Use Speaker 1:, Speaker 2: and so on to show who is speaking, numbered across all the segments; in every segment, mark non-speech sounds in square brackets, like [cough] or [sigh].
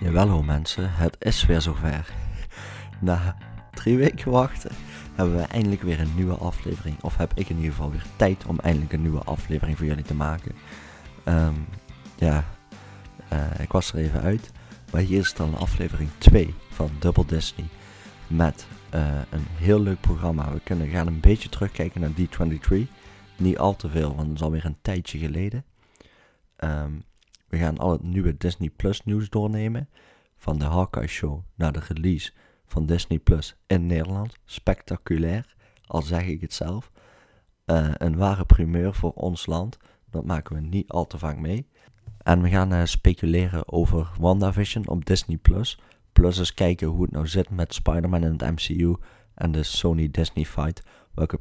Speaker 1: Jawel mensen, het is weer zover. [laughs] Na drie weken wachten hebben we eindelijk weer een nieuwe aflevering. Of heb ik in ieder geval weer tijd om eindelijk een nieuwe aflevering voor jullie te maken. Ehm, ja, eh, ik was er even uit. Maar hier is dan aflevering 2 van Double Disney. Met eh, een heel leuk programma. We kunnen gaan een beetje terugkijken naar D23. Niet al te veel, want het is alweer een tijdje geleden. Ehm, we gaan al het nieuwe Disney Plus nieuws doornemen. Van de Hawkeye Show naar de release van Disney Plus in Nederland. Spectaculair, al zeg ik het zelf. Eh, een ware primeur voor ons land. Dat maken we niet al te vaak mee. En we gaan uh, speculeren over WandaVision op Disney Plus. Plus eens kijken hoe het nou zit met Spider-Man in het MCU en de Sony Disney fight. Welke,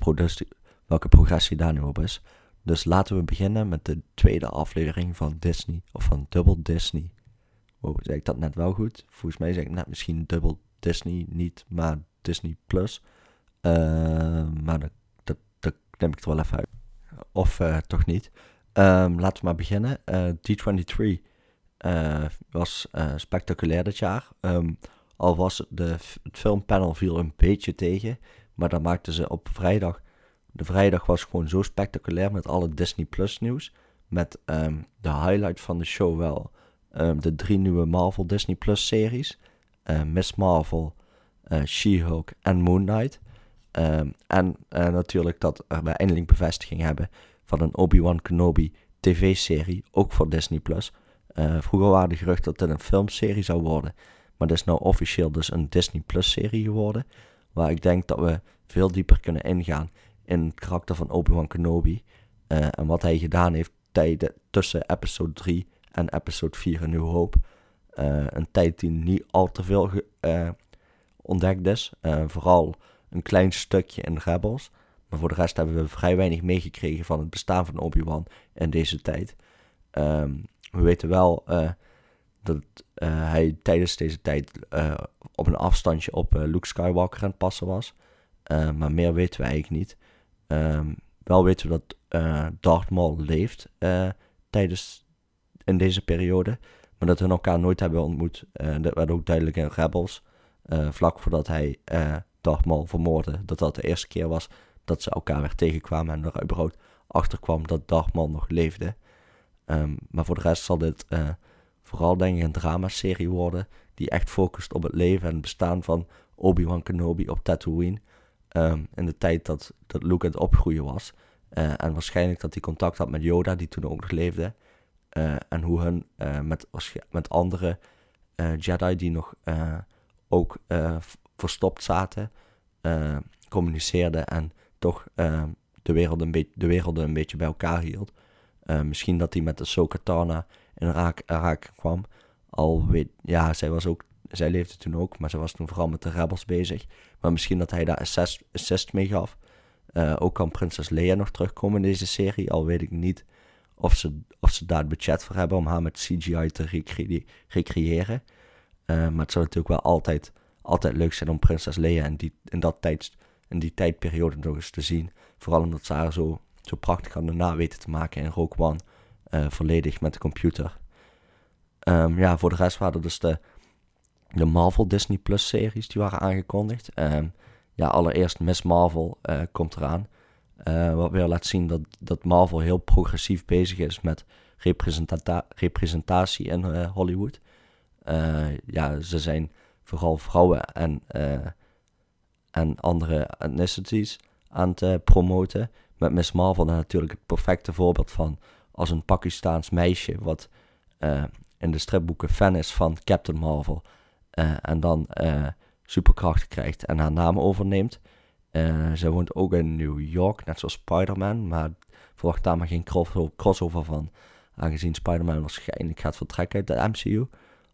Speaker 1: welke progressie daar nu op is. Dus laten we beginnen met de tweede aflevering van Disney, of van Double Disney. Wow, zeg ik dat net wel goed? Volgens mij zeg ik net misschien Double Disney, niet maar Disney Plus. Uh, maar dat, dat, neem ik er wel even uit. Of uh, toch niet. Um, laten we maar beginnen. Uh, D23 was spectaculair dit jaar. Um, al was de, het filmpanel viel een beetje tegen. Maar dan maakten ze op vrijdag de vrijdag was gewoon zo spectaculair met alle Disney Plus nieuws. Met um, de highlight van de show wel um, de drie nieuwe Marvel Disney Plus series. Uh, Miss Marvel, uh, She-Hulk en Moon Knight. En uh, natuurlijk dat we eindelijk bevestiging hebben van een Obi-Wan Kenobi tv-serie, ook voor Disney+. Plus. vroeger waren de geruchten dat het een filmserie zou worden, maar dat is nou officieel dus een Disney Plus-serie geworden, waar ik denk dat we veel dieper kunnen ingaan in het karakter van Obi-Wan Kenobi. Uh, en wat hij gedaan heeft tijden tussen episode 3 en episode 4 in New Hope. Uh, een tijd die niet al te veel uh, ontdekt is. vooral een klein stukje in Rebels. Maar voor de rest hebben we vrij weinig meegekregen van het bestaan van Obi-Wan in deze tijd. Um, we weten wel dat hij tijdens deze tijd op een afstandje op Luke Skywalker aan het passen was. maar meer weten we eigenlijk niet. Um, wel weten we dat uh, Darth Maul leeft uh, tijdens in deze periode. Maar dat we elkaar nooit hebben ontmoet. Uh, dat werd ook duidelijk in Rebels. vlak voordat hij Darth Maul vermoordde. Dat dat de eerste keer was dat ze elkaar weer tegenkwamen. En er überhaupt achter kwam dat Darth Maul nog leefde. Um, maar voor de rest zal dit vooral denk ik een dramaserie worden. Die echt focust op het leven en bestaan van Obi-Wan Kenobi op Tatooine. Um, in de tijd dat, dat Luke aan het opgroeien was. Uh, en waarschijnlijk dat hij contact had met Yoda, die toen ook nog leefde. Uh, en hoe hun uh, met, met andere Jedi die nog ook verstopt zaten, communiceerden en toch de, wereld een beetje, de werelden een beetje bij elkaar hield. misschien dat hij met de Sokatana in raak, raak kwam. Al weet, ja, zij was ook zij leefde toen ook, maar ze was toen vooral met de rebels bezig. Maar misschien dat hij daar assist, assist mee gaf. Uh, ook kan prinses Leia nog terugkomen in deze serie. Al weet ik niet of ze, of ze daar het budget voor hebben om haar met CGI te recre recreëren. Uh, maar het zou natuurlijk wel altijd, altijd leuk zijn om prinses Leia in die, in dat tijd, in die tijdperiode nog eens te zien. Vooral omdat ze haar zo, zo prachtig aan de na weten te maken in Rogue One. Uh, volledig met de computer. Um, ja, voor de rest waren dus de, de Marvel Disney Plus series die waren aangekondigd. Um, ja, allereerst Miss Marvel uh, komt eraan. Uh, wat weer laat zien dat, dat Marvel heel progressief bezig is met representatie in uh, Hollywood. ja, ze zijn vooral vrouwen en, en andere ethnicities aan het promoten. Met Miss Marvel natuurlijk het perfecte voorbeeld van als een Pakistaans meisje wat in de stripboeken fan is van Captain Marvel en dan uh, superkrachten krijgt en haar naam overneemt. Uh, zij woont ook in New York, net zoals Spider-Man, maar verwacht daar maar geen crossover van. Aangezien Spider-Man waarschijnlijk gaat vertrekken uit de MCU.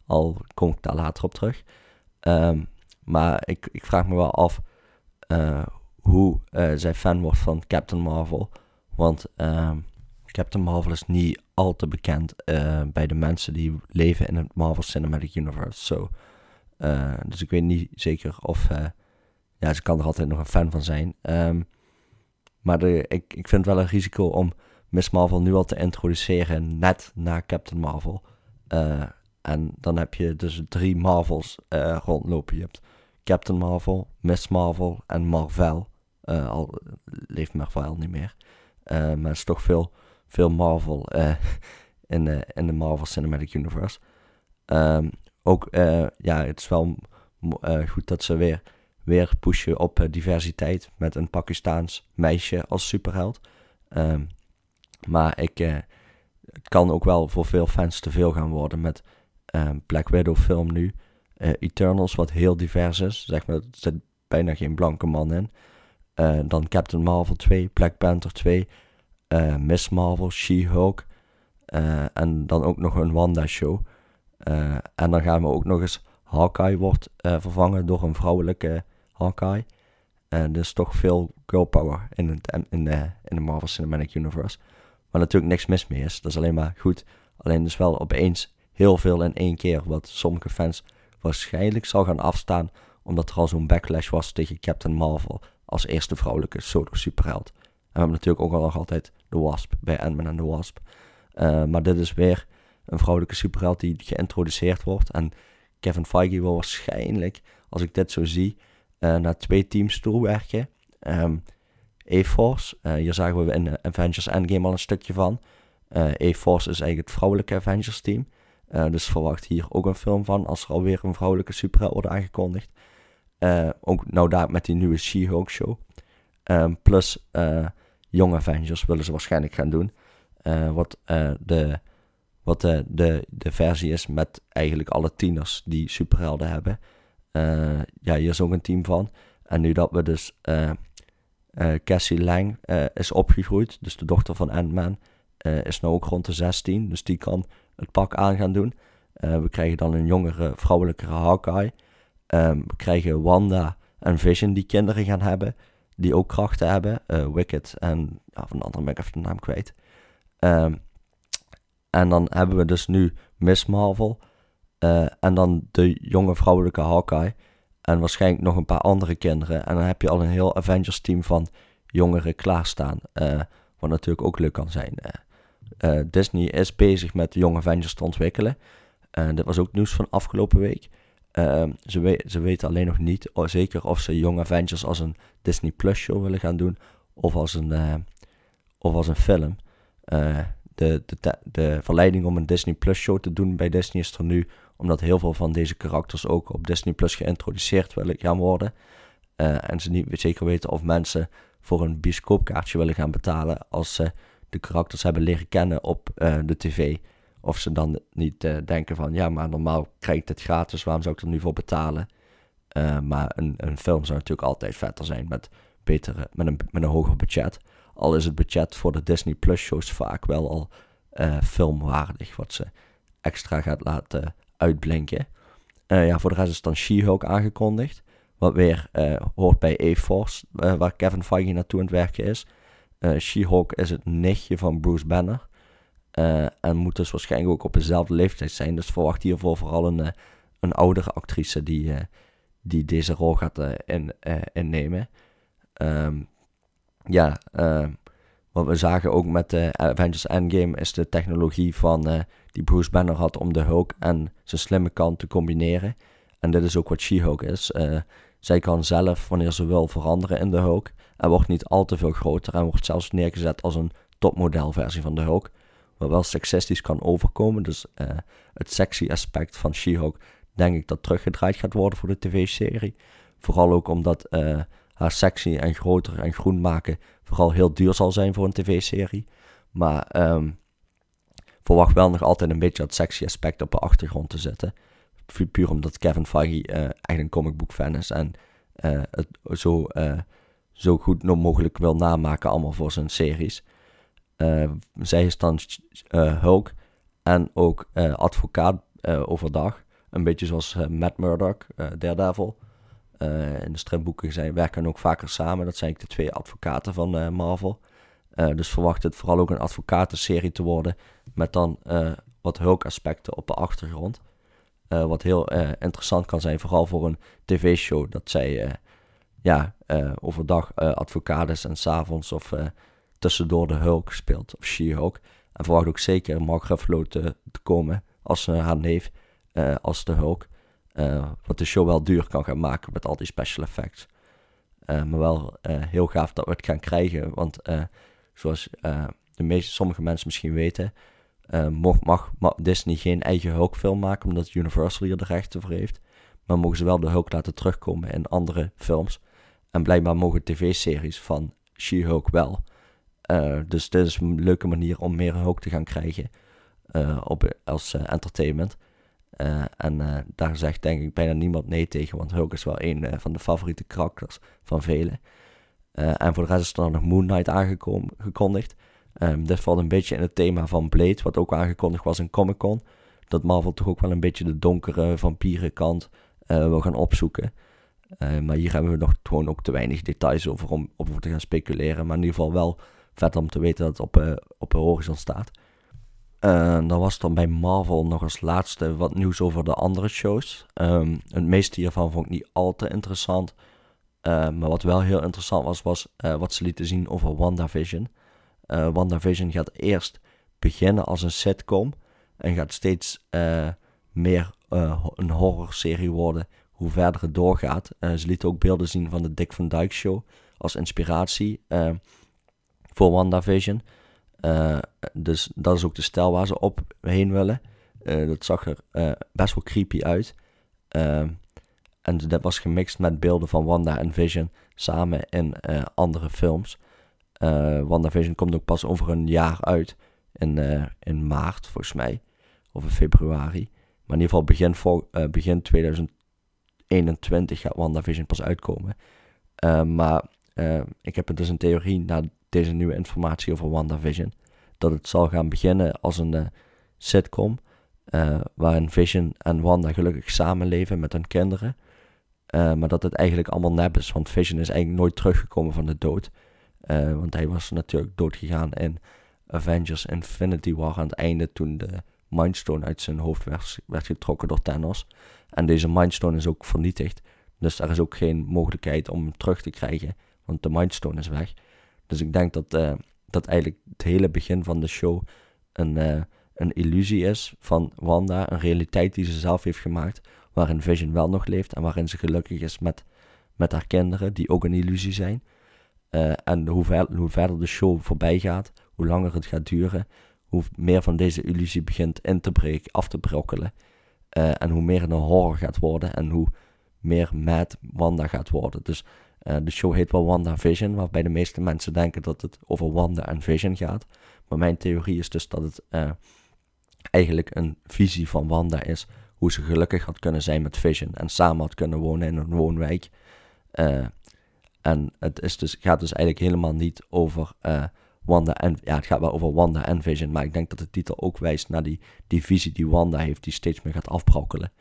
Speaker 1: Al kom ik daar later op terug. Um, maar ik, ik vraag me wel af hoe zij fan wordt van Captain Marvel. Want um, Captain Marvel is niet al te bekend bij de mensen die leven in het Marvel Cinematic Universe. So, uh, dus ik weet niet zeker of. Uh, ja, ze kan er altijd nog een fan van zijn. Um, maar ik, ik vind het wel een risico om Miss Marvel nu al te introduceren net na Captain Marvel. Uh, en dan heb je dus drie Marvels rondlopen. Je hebt Captain Marvel, Miss Marvel en Marvel. al leeft Marvel niet meer. maar het is toch veel, veel Marvel [laughs] in, de, in de Marvel Cinematic Universe. Um, ook, ja, het is wel goed dat ze weer weer pushen op diversiteit met een Pakistaans meisje als superheld. Um, maar ik, het kan ook wel voor veel fans te veel gaan worden met uh, Black Widow film nu. Eternals, wat heel divers is. Zeg maar, er zit bijna geen blanke man in. Dan Captain Marvel 2, Black Panther 2, Miss Marvel, She-Hulk. en dan ook nog een Wanda-show. En dan gaan we ook nog eens... Hawkeye wordt vervangen door een vrouwelijke Hawkeye. En dus toch veel girl power in, het, in, de, in de Marvel Cinematic Universe. Waar natuurlijk niks mis mee is. Dat is alleen maar goed. Alleen dus wel opeens heel veel in één keer. Wat sommige fans waarschijnlijk zal gaan afstaan. Omdat er al zo'n backlash was tegen Captain Marvel. Als eerste vrouwelijke solo superheld. En we hebben natuurlijk ook al nog altijd de Wasp bij Ant-Man en de Wasp. Uh, maar dit is weer een vrouwelijke superheld die geïntroduceerd wordt. En Kevin Feige wil waarschijnlijk, als ik dit zo zie, uh, naar twee teams toe werken. Um, A-Force, uh, hier zagen we in Avengers Endgame al een stukje van. A-Force is eigenlijk het vrouwelijke Avengers team. dus verwacht hier ook een film van als er alweer een vrouwelijke superheld wordt aangekondigd. ook nou daar met die nieuwe She-Hulk show. Um, plus Young Avengers willen ze waarschijnlijk gaan doen. wat de, wat de, de, de versie is met eigenlijk alle tieners die superhelden hebben. Uh, ja, hier is ook een team van. En nu dat we dus uh, Cassie Lang is opgegroeid, dus de dochter van Ant-Man, is nou ook rond de 16, dus die kan het pak aan gaan doen. we krijgen dan een jongere, vrouwelijkere Hawkeye. Um, we krijgen Wanda en Vision die kinderen gaan hebben, die ook krachten hebben. Wicked en ja, van de andere ben ik even de naam kwijt. Um, en dan hebben we dus nu Miss Marvel. Uh, en dan de jonge vrouwelijke Hawkeye. En waarschijnlijk nog een paar andere kinderen. En dan heb je al een heel Avengers team van jongeren klaarstaan. Uh, wat natuurlijk ook leuk kan zijn. Uh, Disney is bezig met de jonge Avengers te ontwikkelen. dit was ook nieuws van afgelopen week. ze, ze weten alleen nog niet zeker of ze Young Avengers als een Disney Plus show willen gaan doen. Of als een, of als een film. De, de, de verleiding om een Disney Plus show te doen bij Disney is er nu omdat heel veel van deze karakters ook op Disney Plus geïntroduceerd willen gaan worden. Uh, en ze niet zeker weten of mensen voor een bioscoopkaartje willen gaan betalen als ze de karakters hebben leren kennen op uh, de tv. Of ze dan niet uh, denken van ja, maar normaal krijg ik dit gratis, waarom zou ik er nu voor betalen? maar een, een film zou natuurlijk altijd vetter zijn met, betere, met, een, met een hoger budget. Al is het budget voor de Disney Plus shows vaak wel al filmwaardig, wat ze extra gaat laten uitblinken. Uh, ja, voor de rest is dan She-Hulk aangekondigd. Wat weer uh, hoort bij A-Force, waar Kevin Feige naartoe aan het werken is. She-Hulk is het nichtje van Bruce Banner. en moet dus waarschijnlijk ook op dezelfde leeftijd zijn. Dus verwacht hiervoor vooral een, een oudere actrice die, die deze rol gaat in, innemen. Um, ja, wat we zagen ook met de Avengers Endgame is de technologie van die Bruce Banner had om de Hulk en zijn slimme kant te combineren. En dit is ook wat She-Hulk is. Uh, zij kan zelf, wanneer ze wil, veranderen in de Hulk. En wordt niet al te veel groter en wordt zelfs neergezet als een topmodelversie van de Hulk. Wat wel seksistisch kan overkomen. Dus het sexy aspect van She-Hulk denk ik dat teruggedraaid gaat worden voor de tv-serie. Vooral ook omdat haar sexy en groter en groen maken vooral heel duur zal zijn voor een tv-serie. Maar um, verwacht wel nog altijd een beetje dat sexy aspect op de achtergrond te zetten. Puur omdat Kevin Feige uh, echt een comic book fan is en uh, het zo, uh, zo goed mogelijk wil namaken allemaal voor zijn series. zij is dan Hulk en ook advocaat overdag. Een beetje zoals Matt Murdock, Daredevil. In de stripboeken zijn, werken ook vaker samen. Dat zijn de twee advocaten van Marvel. dus verwacht het vooral ook een advocatenserie te worden met dan wat Hulk-aspecten op de achtergrond. Wat heel interessant kan zijn, vooral voor een tv-show. Dat zij ja, overdag advocaat is en s'avonds of tussendoor de Hulk speelt. Of She-Hulk. En verwacht ook zeker Mark Ruffalo te, te komen als haar neef. als de Hulk. Wat de show wel duur kan gaan maken met al die special effects. maar wel heel gaaf dat we het gaan krijgen. Want zoals de meeste, sommige mensen misschien weten, mag, mag, Disney geen eigen Hulk-film maken, omdat Universal hier de rechten voor heeft. Maar mogen ze wel de Hulk laten terugkomen in andere films. En blijkbaar mogen tv-series van She-Hulk wel. Dus dit is een leuke manier om meer Hulk te gaan krijgen op, als entertainment. En daar zegt denk ik bijna niemand nee tegen, want Hulk is wel een van de favoriete karakters van velen. en voor de rest is er nog Moon Knight aangekondigd. Um, dit valt een beetje in het thema van Blade, wat ook aangekondigd was in Comic Con. Dat Marvel toch ook wel een beetje de donkere vampierenkant wil gaan opzoeken. maar hier hebben we nog gewoon ook te weinig details over om over te gaan speculeren. Maar in ieder geval wel vet om te weten dat het op, op de horizon staat. Uh, dan was dan bij Marvel nog als laatste wat nieuws over de andere shows. Um, het meeste hiervan vond ik niet al te interessant. Uh, maar wat wel heel interessant was, was uh, wat ze lieten zien over WandaVision. WandaVision gaat eerst beginnen als een sitcom. En gaat steeds meer een horrorserie worden hoe verder het doorgaat. ze lieten ook beelden zien van de Dick van Dyke Show als inspiratie voor WandaVision. Uh, dus dat is ook de stijl waar ze op heen willen. Uh, dat zag er uh, best wel creepy uit. en dat was gemixt met beelden van Wanda en Vision samen in andere films. WandaVision komt ook pas over een jaar uit. In, in maart, volgens mij. Of in februari. Maar in ieder geval begin, begin 2021 gaat WandaVision pas uitkomen. maar ik heb dus een theorie na deze nieuwe informatie over WandaVision. Dat het zal gaan beginnen als een uh, sitcom. Uh, waarin Vision en Wanda gelukkig samenleven met hun kinderen. Uh, maar dat het eigenlijk allemaal nep is. Want Vision is eigenlijk nooit teruggekomen van de dood. want hij was natuurlijk doodgegaan in Avengers Infinity War aan het einde. Toen de Mindstone uit zijn hoofd werd, werd getrokken door Thanos. En deze Mindstone is ook vernietigd. Dus er is ook geen mogelijkheid om hem terug te krijgen. Want de Mindstone is weg. Dus ik denk dat, uh, dat eigenlijk het hele begin van de show een, uh, een illusie is van Wanda. Een realiteit die ze zelf heeft gemaakt. Waarin Vision wel nog leeft en waarin ze gelukkig is met, met haar kinderen, die ook een illusie zijn. Uh, en hoe, ver, hoe verder de show voorbij gaat, hoe langer het gaat duren, hoe meer van deze illusie begint in te breken, af te brokkelen. en hoe meer een horror gaat worden en hoe meer mad Wanda gaat worden. Dus uh, de show heet wel Wanda Vision, waarbij de meeste mensen denken dat het over Wanda en Vision gaat. Maar mijn theorie is dus dat het uh, eigenlijk een visie van Wanda is. Hoe ze gelukkig had kunnen zijn met Vision en samen had kunnen wonen in een woonwijk. Uh, en het is dus, gaat dus eigenlijk helemaal niet over Wanda en... Ja, het gaat wel over Wanda en Vision, maar ik denk dat de titel ook wijst naar die, die visie die Wanda heeft, die steeds meer gaat afbrokkelen.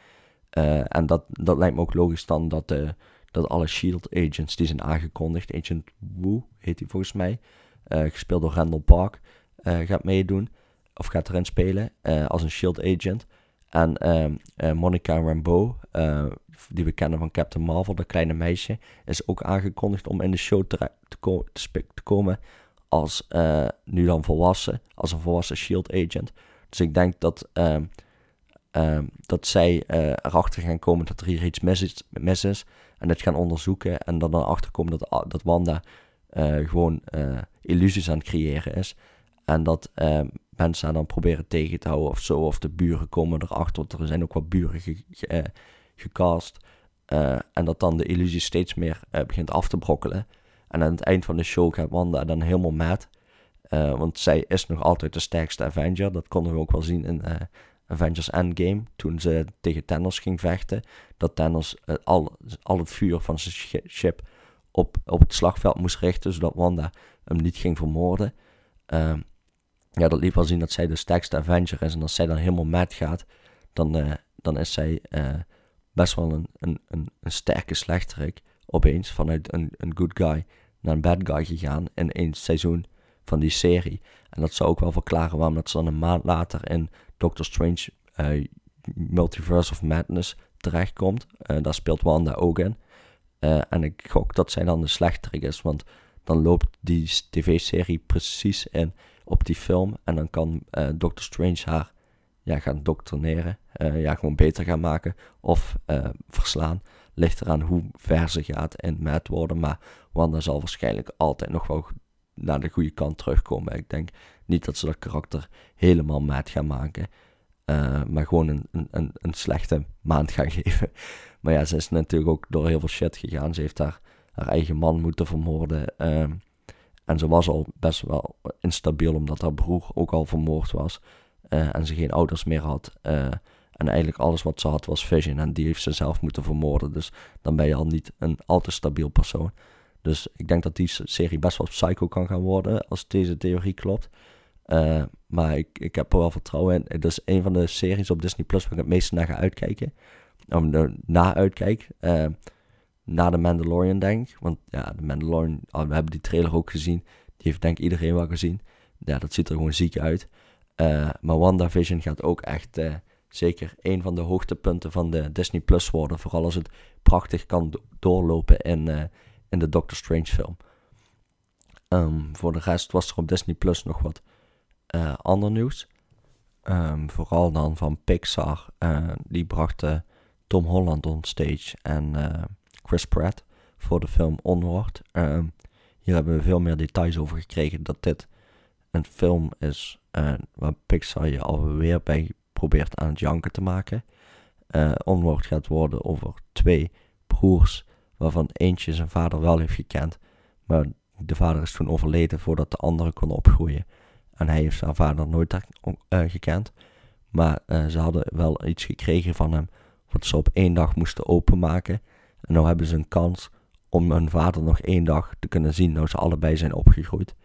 Speaker 1: en dat, dat lijkt me ook logisch dan dat de dat alle Shield agents die zijn aangekondigd, Agent Wu heet hij volgens mij, uh, gespeeld door Randall Park, uh, gaat meedoen. Of gaat erin spelen uh, als een Shield agent. En ehm, Monica Rambeau, die we kennen van Captain Marvel, dat kleine meisje, is ook aangekondigd om in de show te, te, te, komen als nu dan volwassen, als een volwassen Shield agent. Dus ik denk dat ehm, ehm, dat zij erachter gaan komen dat er hier iets is, mis is en dat gaan onderzoeken en dan erachter komen dat, dat Wanda uh, gewoon uh, illusies aan het creëren is. En dat uh, mensen haar dan proberen tegen te houden of zo. Of de buren komen erachter, want er zijn ook wat buren ge, gecast. en dat dan de illusie steeds meer begint af te brokkelen. En aan het eind van de show gaat Wanda dan helemaal mad. want zij is nog altijd de sterkste Avenger. Dat konden we ook wel zien in Avengers Endgame, toen ze tegen Thanos ging vechten, dat Thanos uh, al, al het vuur van zijn ship op, op het slagveld moest richten, zodat Wanda hem niet ging vermoorden. Uh, ja, dat liet wel zien dat zij de sterkste Avenger is. En als zij dan helemaal mad gaat, dan, uh, dan is zij uh, best wel een, een, een, een, sterke slechterik. Opeens vanuit een, een good guy naar een bad guy gegaan in één seizoen van die serie. En dat zou ook wel verklaren waarom dat ze dan een maand later in Doctor Strange uh, Multiverse of Madness terechtkomt. Uh, daar speelt Wanda ook in. Uh, en ik gok dat zij dan de slechterik is, want dan loopt die tv-serie precies in op die film. En dan kan Doctor Strange haar ja, gaan doctrineren. ja, gewoon beter gaan maken of verslaan. Ligt eraan hoe ver ze gaat in met worden. Maar Wanda zal waarschijnlijk altijd nog wel naar de goede kant terugkomen. Ik denk niet dat ze dat karakter helemaal maat gaan maken. Uh, maar gewoon een, een, een slechte maand gaan [laughs] geven. Maar ja, ze is natuurlijk ook door heel veel shit gegaan. Ze heeft haar, haar eigen man moeten vermoorden. Uh, en ze was al best wel instabiel omdat haar broer ook al vermoord was. Uh, en ze geen ouders meer had. Uh, en eigenlijk alles wat ze had was Vision. En die heeft ze zelf moeten vermoorden. Dus dan ben je al niet een al te stabiel persoon. Dus ik denk dat die serie best wel psycho kan gaan worden als deze theorie klopt. Uh, maar ik, ik heb er wel vertrouwen in. Het is een van de series op Disney Plus waar ik het meeste naar ga uitkijken. Om er na uitkijk. Uh, na de Mandalorian denk. Want ja, de Mandalorian, oh, we hebben die trailer ook gezien. Die heeft denk ik iedereen wel gezien. Ja, dat ziet er gewoon ziek uit. Uh, maar WandaVision gaat ook echt zeker een van de hoogtepunten van de Disney Plus worden. Vooral als het prachtig kan doorlopen in in de Doctor Strange film. Um, voor de rest was er op Disney Plus nog wat uh, ander nieuws. Um, vooral dan van Pixar. Uh, die brachten Tom Holland on stage en uh, Chris Pratt voor de film Onward. Um, hier hebben we veel meer details over gekregen dat dit een film is waar Pixar je alweer bij probeert aan het janken te maken. Onward gaat worden over twee broers waarvan eentje zijn vader wel heeft gekend, maar de vader is toen overleden voordat de andere kon opgroeien. En hij heeft zijn vader nooit uh, gekend, maar uh, ze hadden wel iets gekregen van hem wat ze op één dag moesten openmaken. En nu hebben ze een kans om hun vader nog één dag te kunnen zien, nou ze allebei zijn opgegroeid.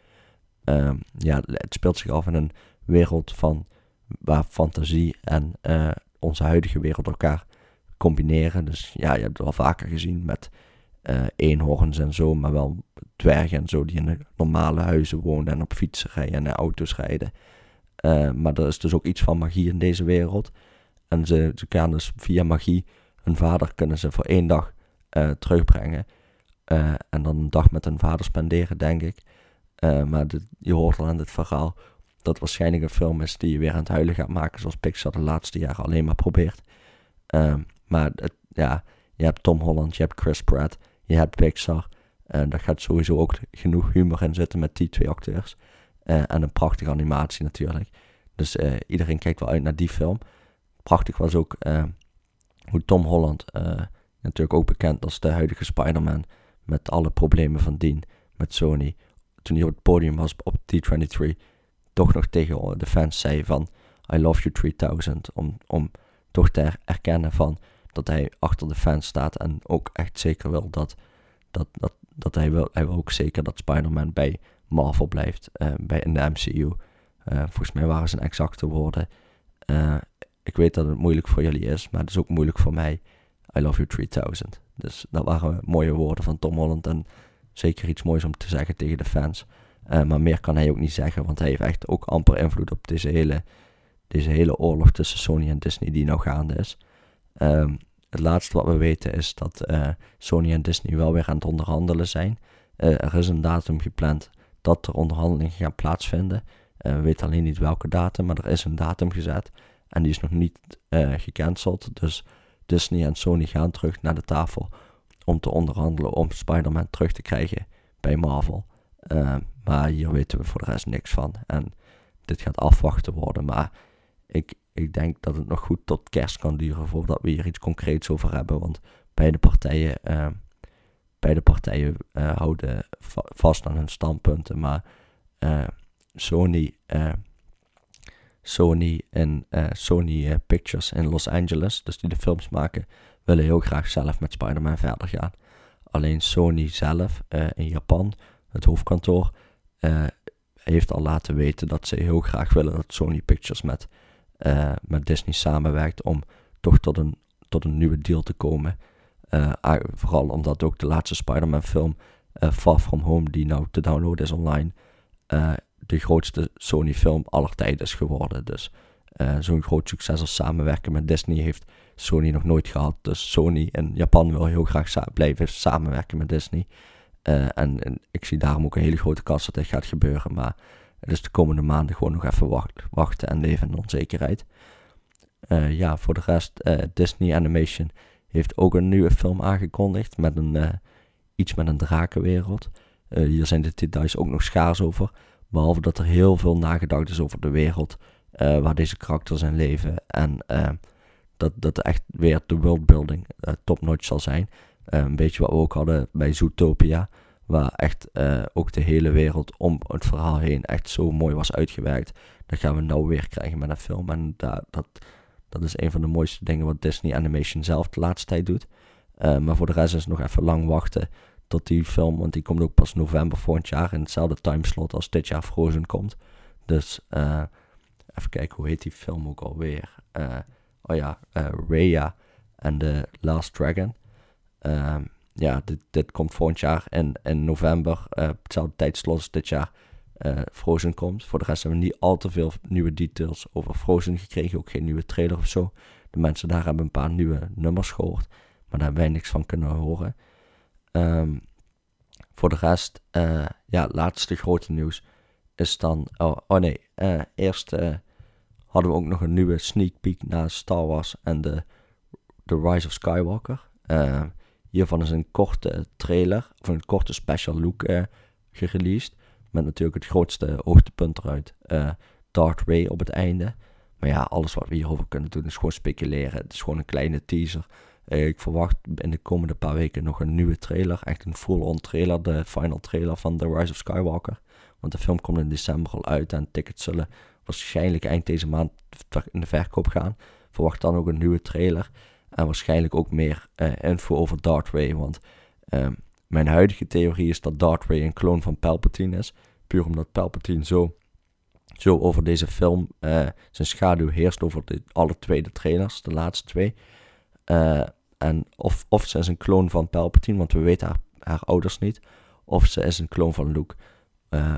Speaker 1: Uh, ja, het speelt zich af in een wereld van waar fantasie en uh, onze huidige wereld elkaar combineren. Dus ja, je hebt het wel vaker gezien met uh, eenhoorns en zo, maar wel dwergen en zo die in normale huizen wonen en op fietsen rijden en auto's rijden. Uh, maar er is dus ook iets van magie in deze wereld. En ze, ze kunnen dus via magie hun vader kunnen ze voor één dag uh, terugbrengen. en dan een dag met hun vader spenderen, denk ik. maar je hoort al in dit verhaal dat waarschijnlijk een film is die je weer aan het huilen gaat maken, zoals Pixar de laatste jaren alleen maar probeert. maar het, ja, je hebt Tom Holland, je hebt Chris Pratt, je hebt Pixar. En daar gaat sowieso ook genoeg humor in zitten met die twee acteurs. Uh, en een prachtige animatie natuurlijk. Dus uh, iedereen kijkt wel uit naar die film. Prachtig was ook hoe Tom Holland, natuurlijk ook bekend als de huidige Spider-Man, met alle problemen van dien met Sony, toen hij op het podium was op T23, toch nog tegen de fans zei van I love you 3000, om, om toch te erkennen van dat hij achter de fans staat en ook echt zeker wil dat, dat, dat, dat hij, wil, hij wil ook zeker dat Spider-Man bij Marvel blijft, uh, bij in de MCU. Eh, volgens mij waren zijn exacte woorden. Uh, ik weet dat het moeilijk voor jullie is, maar het is ook moeilijk voor mij. I love you 3000. Dus dat waren mooie woorden van Tom Holland en zeker iets moois om te zeggen tegen de fans. maar meer kan hij ook niet zeggen, want hij heeft echt ook amper invloed op deze hele, deze hele oorlog tussen Sony en Disney die nou gaande is. Um, het laatste wat we weten is dat uh, Sony en Disney wel weer aan het onderhandelen zijn. Uh, er is een datum gepland dat er onderhandelingen gaan plaatsvinden. Uh, we weten alleen niet welke datum, maar er is een datum gezet. En die is nog niet gecanceld. Dus Disney en Sony gaan terug naar de tafel om te onderhandelen om Spider-Man terug te krijgen bij Marvel. maar hier weten we voor de rest niks van. En dit gaat afwachten worden. Maar ik, ik denk dat het nog goed tot kerst kan duren voordat we hier iets concreets over hebben. Want beide partijen, uh, beide partijen uh, houden va vast aan hun standpunten. Maar uh, Sony, Sony en Sony Pictures in Los Angeles, dus die de films maken, willen heel graag zelf met Spider-Man verder gaan. Alleen Sony zelf in Japan, het hoofdkantoor, heeft al laten weten dat ze heel graag willen dat Sony Pictures met uh, met Disney samenwerkt om toch tot een, tot een nieuwe deal te komen. Uh, vooral omdat ook de laatste Spider-Man film, uh, Far From Home, die nou te downloaden is online, de grootste Sony film aller tijden is geworden. Dus zo'n groot succes als samenwerken met Disney heeft Sony nog nooit gehad. Dus Sony en Japan wil heel graag blijven samenwerken met Disney. En, en, ik zie daarom ook een hele grote kans dat dit gaat gebeuren. Maar dus de komende maanden gewoon nog even wachten en leven in onzekerheid. ja, voor de rest, Disney Animation heeft ook een nieuwe film aangekondigd met een, iets met een drakenwereld. hier zijn de details ook nog schaars over. Behalve dat er heel veel nagedacht is over de wereld waar deze karakters in leven. En dat, dat echt weer de worldbuilding top-notch zal zijn. een beetje wat we ook hadden bij Zootopia. Waar echt uh, ook de hele wereld om het verhaal heen echt zo mooi was uitgewerkt. Dat gaan we nou weer krijgen met een film. En dat, dat, dat is een van de mooiste dingen wat Disney Animation zelf de laatste tijd doet. Uh, maar voor de rest is nog even lang wachten tot die film. Want die komt ook pas november volgend jaar. In hetzelfde timeslot als dit jaar Frozen komt. Dus uh, even kijken, hoe heet die film ook alweer? oh ja, Raya and the Last Dragon. Um, ja, dit, komt volgend jaar en in november, uh, hetzelfde tijdslot dit jaar, uh, Frozen komt. Voor de rest hebben we niet al te veel nieuwe details over Frozen gekregen. Ook geen nieuwe trailer of zo. De mensen daar hebben een paar nieuwe nummers gehoord. Maar daar hebben wij niks van kunnen horen. Um, voor de rest, uh, ja, laatste grote nieuws is dan... Oh, oh nee, eerst hadden we ook nog een nieuwe sneak peek naar Star Wars en de The Rise of Skywalker. Hiervan is een korte trailer, of een korte special look uh, gereleased. Met natuurlijk het grootste hoogtepunt eruit, uh, Darth Ray op het einde. Maar ja, alles wat we hierover kunnen doen is gewoon speculeren. Het is gewoon een kleine teaser. Uh, ik verwacht in de komende paar weken nog een nieuwe trailer. Echt een full-on trailer, de final trailer van The Rise of Skywalker. Want de film komt in december al uit en tickets zullen waarschijnlijk eind deze maand in de verkoop gaan. Verwacht dan ook een nieuwe trailer. En waarschijnlijk ook meer uh, info over Darth Ray. Want uh, mijn huidige theorie is dat Darth Ray een kloon van Palpatine is. Puur omdat Palpatine zo, zo over deze film uh, zijn schaduw heerst over de, alle twee de trailers, de laatste twee. Uh, en of, of ze is een kloon van Palpatine, want we weten haar, ouders niet. Of ze is een kloon van Luke.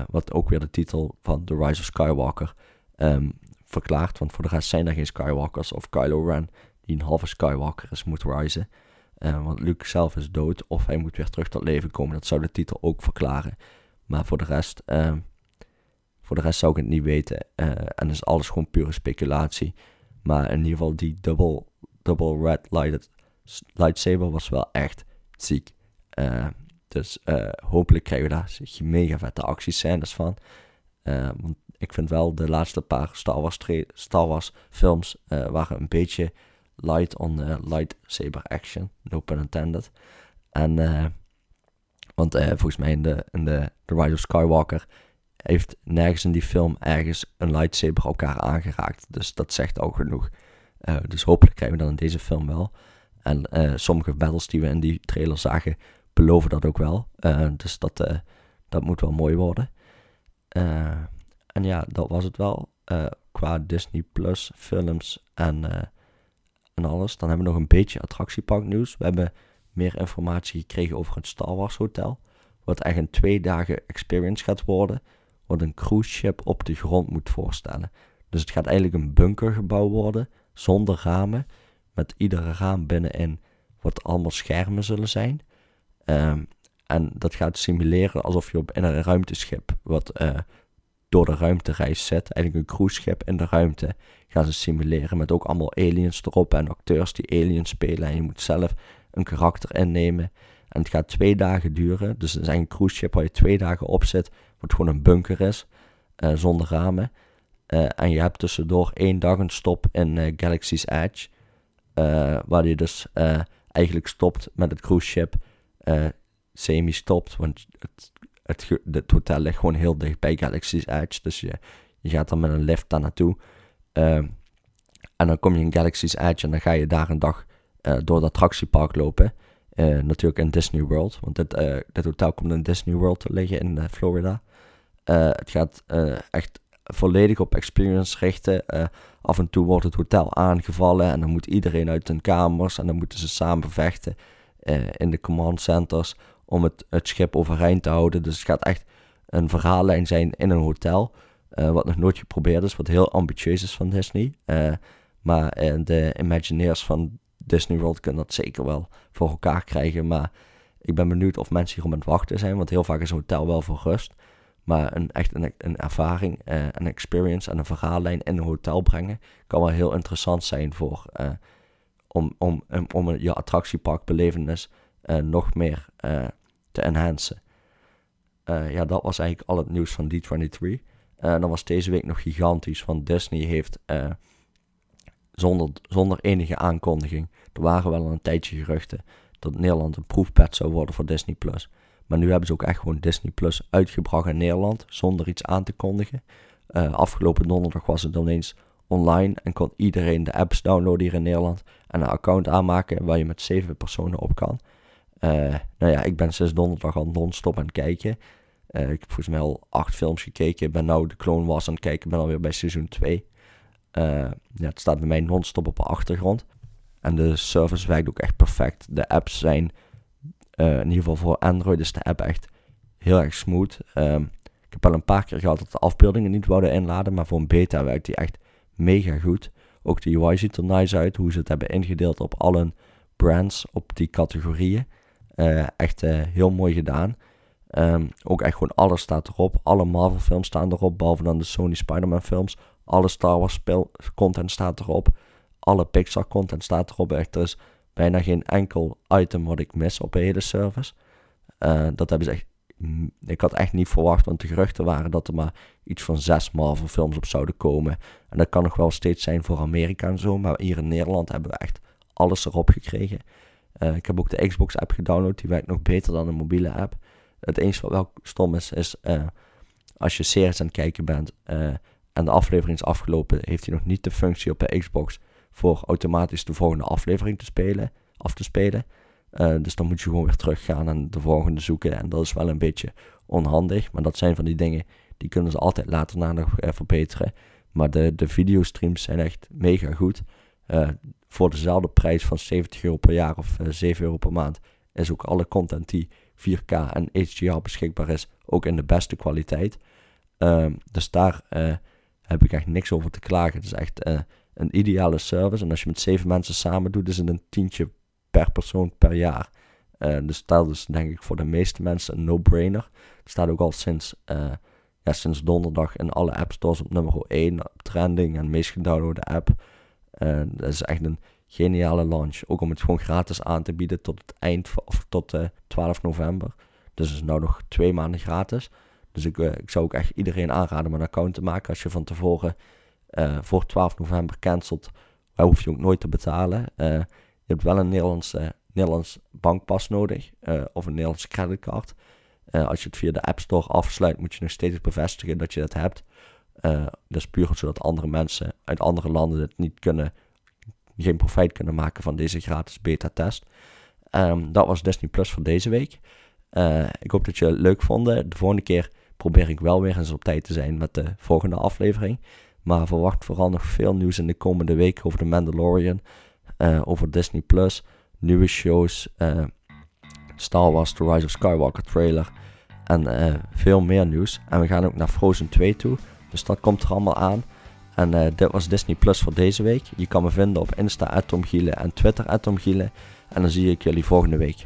Speaker 1: wat ook weer de titel van The Rise of Skywalker um, verklaart. Want voor de rest zijn er geen Skywalkers of Kylo Ren een halve Skywalker is, moet reizen. Uh, want Luke zelf is dood of hij moet weer terug tot leven komen. Dat zou de titel ook verklaren. Maar voor de rest, uh, voor de rest zou ik het niet weten. Uh, en is alles gewoon pure speculatie. Maar in ieder geval die double, double red lighted lightsaber was wel echt ziek. dus hopelijk krijgen we daar mega vette actiescènes van. want ik vind wel de laatste paar Star Wars, Star Wars films waren een beetje light on uh, lightsaber action, no pun intended. En, uh, want uh, volgens mij in de, in de The Rise of Skywalker heeft nergens in die film ergens een lightsaber elkaar aangeraakt. Dus dat zegt al genoeg. dus hopelijk krijgen we dat in deze film wel. En sommige battles die we in die trailer zagen, beloven dat ook wel. dus dat, dat moet wel mooi worden. en ja, dat was het wel. qua Disney Plus films en en alles. Dan hebben we nog een beetje attractieparknieuws. We hebben meer informatie gekregen over het Star Wars Hotel. Wat echt een twee dagen experience gaat worden. Wat een cruise ship op de grond moet voorstellen. Dus het gaat eigenlijk een bunkergebouw worden. Zonder ramen. Met iedere raam binnenin wat allemaal schermen zullen zijn. Um, en dat gaat simuleren alsof je op in een ruimteschip wat uh, door de ruimtereis zet. Eigenlijk een cruiseschip in de ruimte gaan ze simuleren. Met ook allemaal aliens erop en acteurs die aliens spelen. En je moet zelf een karakter innemen. En het gaat twee dagen duren. Dus het is een cruiseschip waar je twee dagen op zit. Wat gewoon een bunker is. Uh, zonder ramen. Uh, en je hebt tussendoor één dag een stop in uh, Galaxy's Edge. waar je dus eigenlijk stopt met het cruiseschip. semi stopt. Want het het, het hotel ligt gewoon heel dicht bij Galaxy's Edge. Dus je, je gaat dan met een lift daar naartoe. Ehm, en dan kom je in Galaxy's Edge en dan ga je daar een dag uh, door het attractiepark lopen. Uh, natuurlijk in Disney World. Want dit, uh, dit hotel komt in Disney World te liggen in Florida. het gaat echt volledig op experience richten. af en toe wordt het hotel aangevallen en dan moet iedereen uit hun kamers. En dan moeten ze samen vechten in de command centers om het, het schip overeind te houden. Dus het gaat echt een verhaallijn zijn in een hotel. Uh, wat nog nooit geprobeerd is, wat heel ambitieus is van Disney. Uh, maar uh, de Imagineers van Disney World kunnen dat zeker wel voor elkaar krijgen. Maar ik ben benieuwd of mensen hier om het wachten zijn, want heel vaak is een hotel wel voor rust. Maar een, echt een, een ervaring, een experience en een verhaallijn in een hotel brengen kan wel heel interessant zijn voor, uh, om, om, om je attractieparkbelevenis nog meer te enhancen. ja, dat was eigenlijk al het nieuws van D23. En dan was deze week nog gigantisch, want Disney heeft zonder, zonder enige aankondiging, er waren wel een tijdje geruchten dat Nederland een proefpad zou worden voor Disney+. Plus. Maar nu hebben ze ook echt gewoon Disney Plus uitgebracht in Nederland zonder iets aan te kondigen. Afgelopen donderdag was het dan eens online en kon iedereen de apps downloaden hier in Nederland en een account aanmaken waar je met zeven personen op kan. Uh, nou ja, ik ben sinds donderdag al non-stop aan het kijken. Uh, ik heb volgens mij al acht films gekeken. Ik ben nou de Clone Wars aan het kijken. Ik ben alweer bij seizoen 2. ja, het staat bij mij non-stop op de achtergrond. En de service werkt ook echt perfect. De apps zijn in ieder geval voor Android is de app echt heel erg smooth. Um, ik heb al een paar keer gehad dat de afbeeldingen niet wouden inladen, maar voor een beta werkt die echt mega goed. Ook de UI ziet er nice uit, hoe ze het hebben ingedeeld op alle brands, op die categorieën. Uh, echt uh, heel mooi gedaan. Um, ook echt gewoon alles staat erop. Alle Marvel films staan erop, behalve dan de Sony Spider-Man films. Alle Star Wars spel content staat erop. Alle Pixar content staat erop. Echt, er is bijna geen enkel item wat ik mis op de hele service. Uh, dat hebben ze echt. Ik had echt niet verwacht, want de geruchten waren dat er maar iets van zes Marvel films op zouden komen. En dat kan nog wel steeds zijn voor Amerika en zo. Maar hier in Nederland hebben we echt alles erop gekregen. Uh, ik heb ook de Xbox app gedownload. Die werkt nog beter dan een mobiele app. Het enige wat wel stom is, is uh, als je series aan het kijken bent en de aflevering is afgelopen, heeft hij nog niet de functie op de Xbox voor automatisch de volgende aflevering te spelen, af te spelen. Dus dan moet je gewoon weer teruggaan en de volgende zoeken. En dat is wel een beetje onhandig. Maar dat zijn van die dingen die kunnen ze altijd later na nog verbeteren. Maar de, de videostreams zijn echt mega goed. Voor dezelfde prijs van 70 euro per jaar of 7 euro per maand is ook alle content die 4K en HDR beschikbaar is, ook in de beste kwaliteit. Ehm, dus daar heb ik echt niks over te klagen. Het is echt een ideale service. En als je met zeven mensen samen doet, is het een tientje per persoon per jaar. Uh, dus dat is denk ik voor de meeste mensen een no-brainer. Het staat ook al sinds, ja, sinds donderdag in alle app stores op nummer 1 op trending en meest gedownloade app. Uh, dat is echt een geniale launch. Ook om het gewoon gratis aan te bieden tot het eind of tot 12 november. Dus het is nou nog twee maanden gratis. Dus ik, ik zou ook echt iedereen aanraden om een account te maken als je van tevoren voor 12 november cancelt, daar hoef je ook nooit te betalen. Je hebt wel een Nederlandse, Nederlands bankpas nodig of een Nederlandse creditcard. als je het via de App Store afsluit, moet je nog steeds bevestigen dat je dat hebt. Dat is puur zodat andere mensen uit andere landen het niet kunnen, geen profijt kunnen maken van deze gratis beta-test. Um, dat was Disney Plus voor deze week. ik hoop dat je het leuk vonden. De volgende keer probeer ik wel weer eens op tijd te zijn met de volgende aflevering. Maar verwacht vooral nog veel nieuws in de komende week over The Mandalorian, uh, over Disney Plus, nieuwe shows, Star Wars The Rise of Skywalker trailer en veel meer nieuws. En we gaan ook naar Frozen 2 toe, dus dat komt er allemaal aan. En dit was Disney Plus voor deze week. Je kan me vinden op Insta en Twitter En dan zie ik jullie volgende week.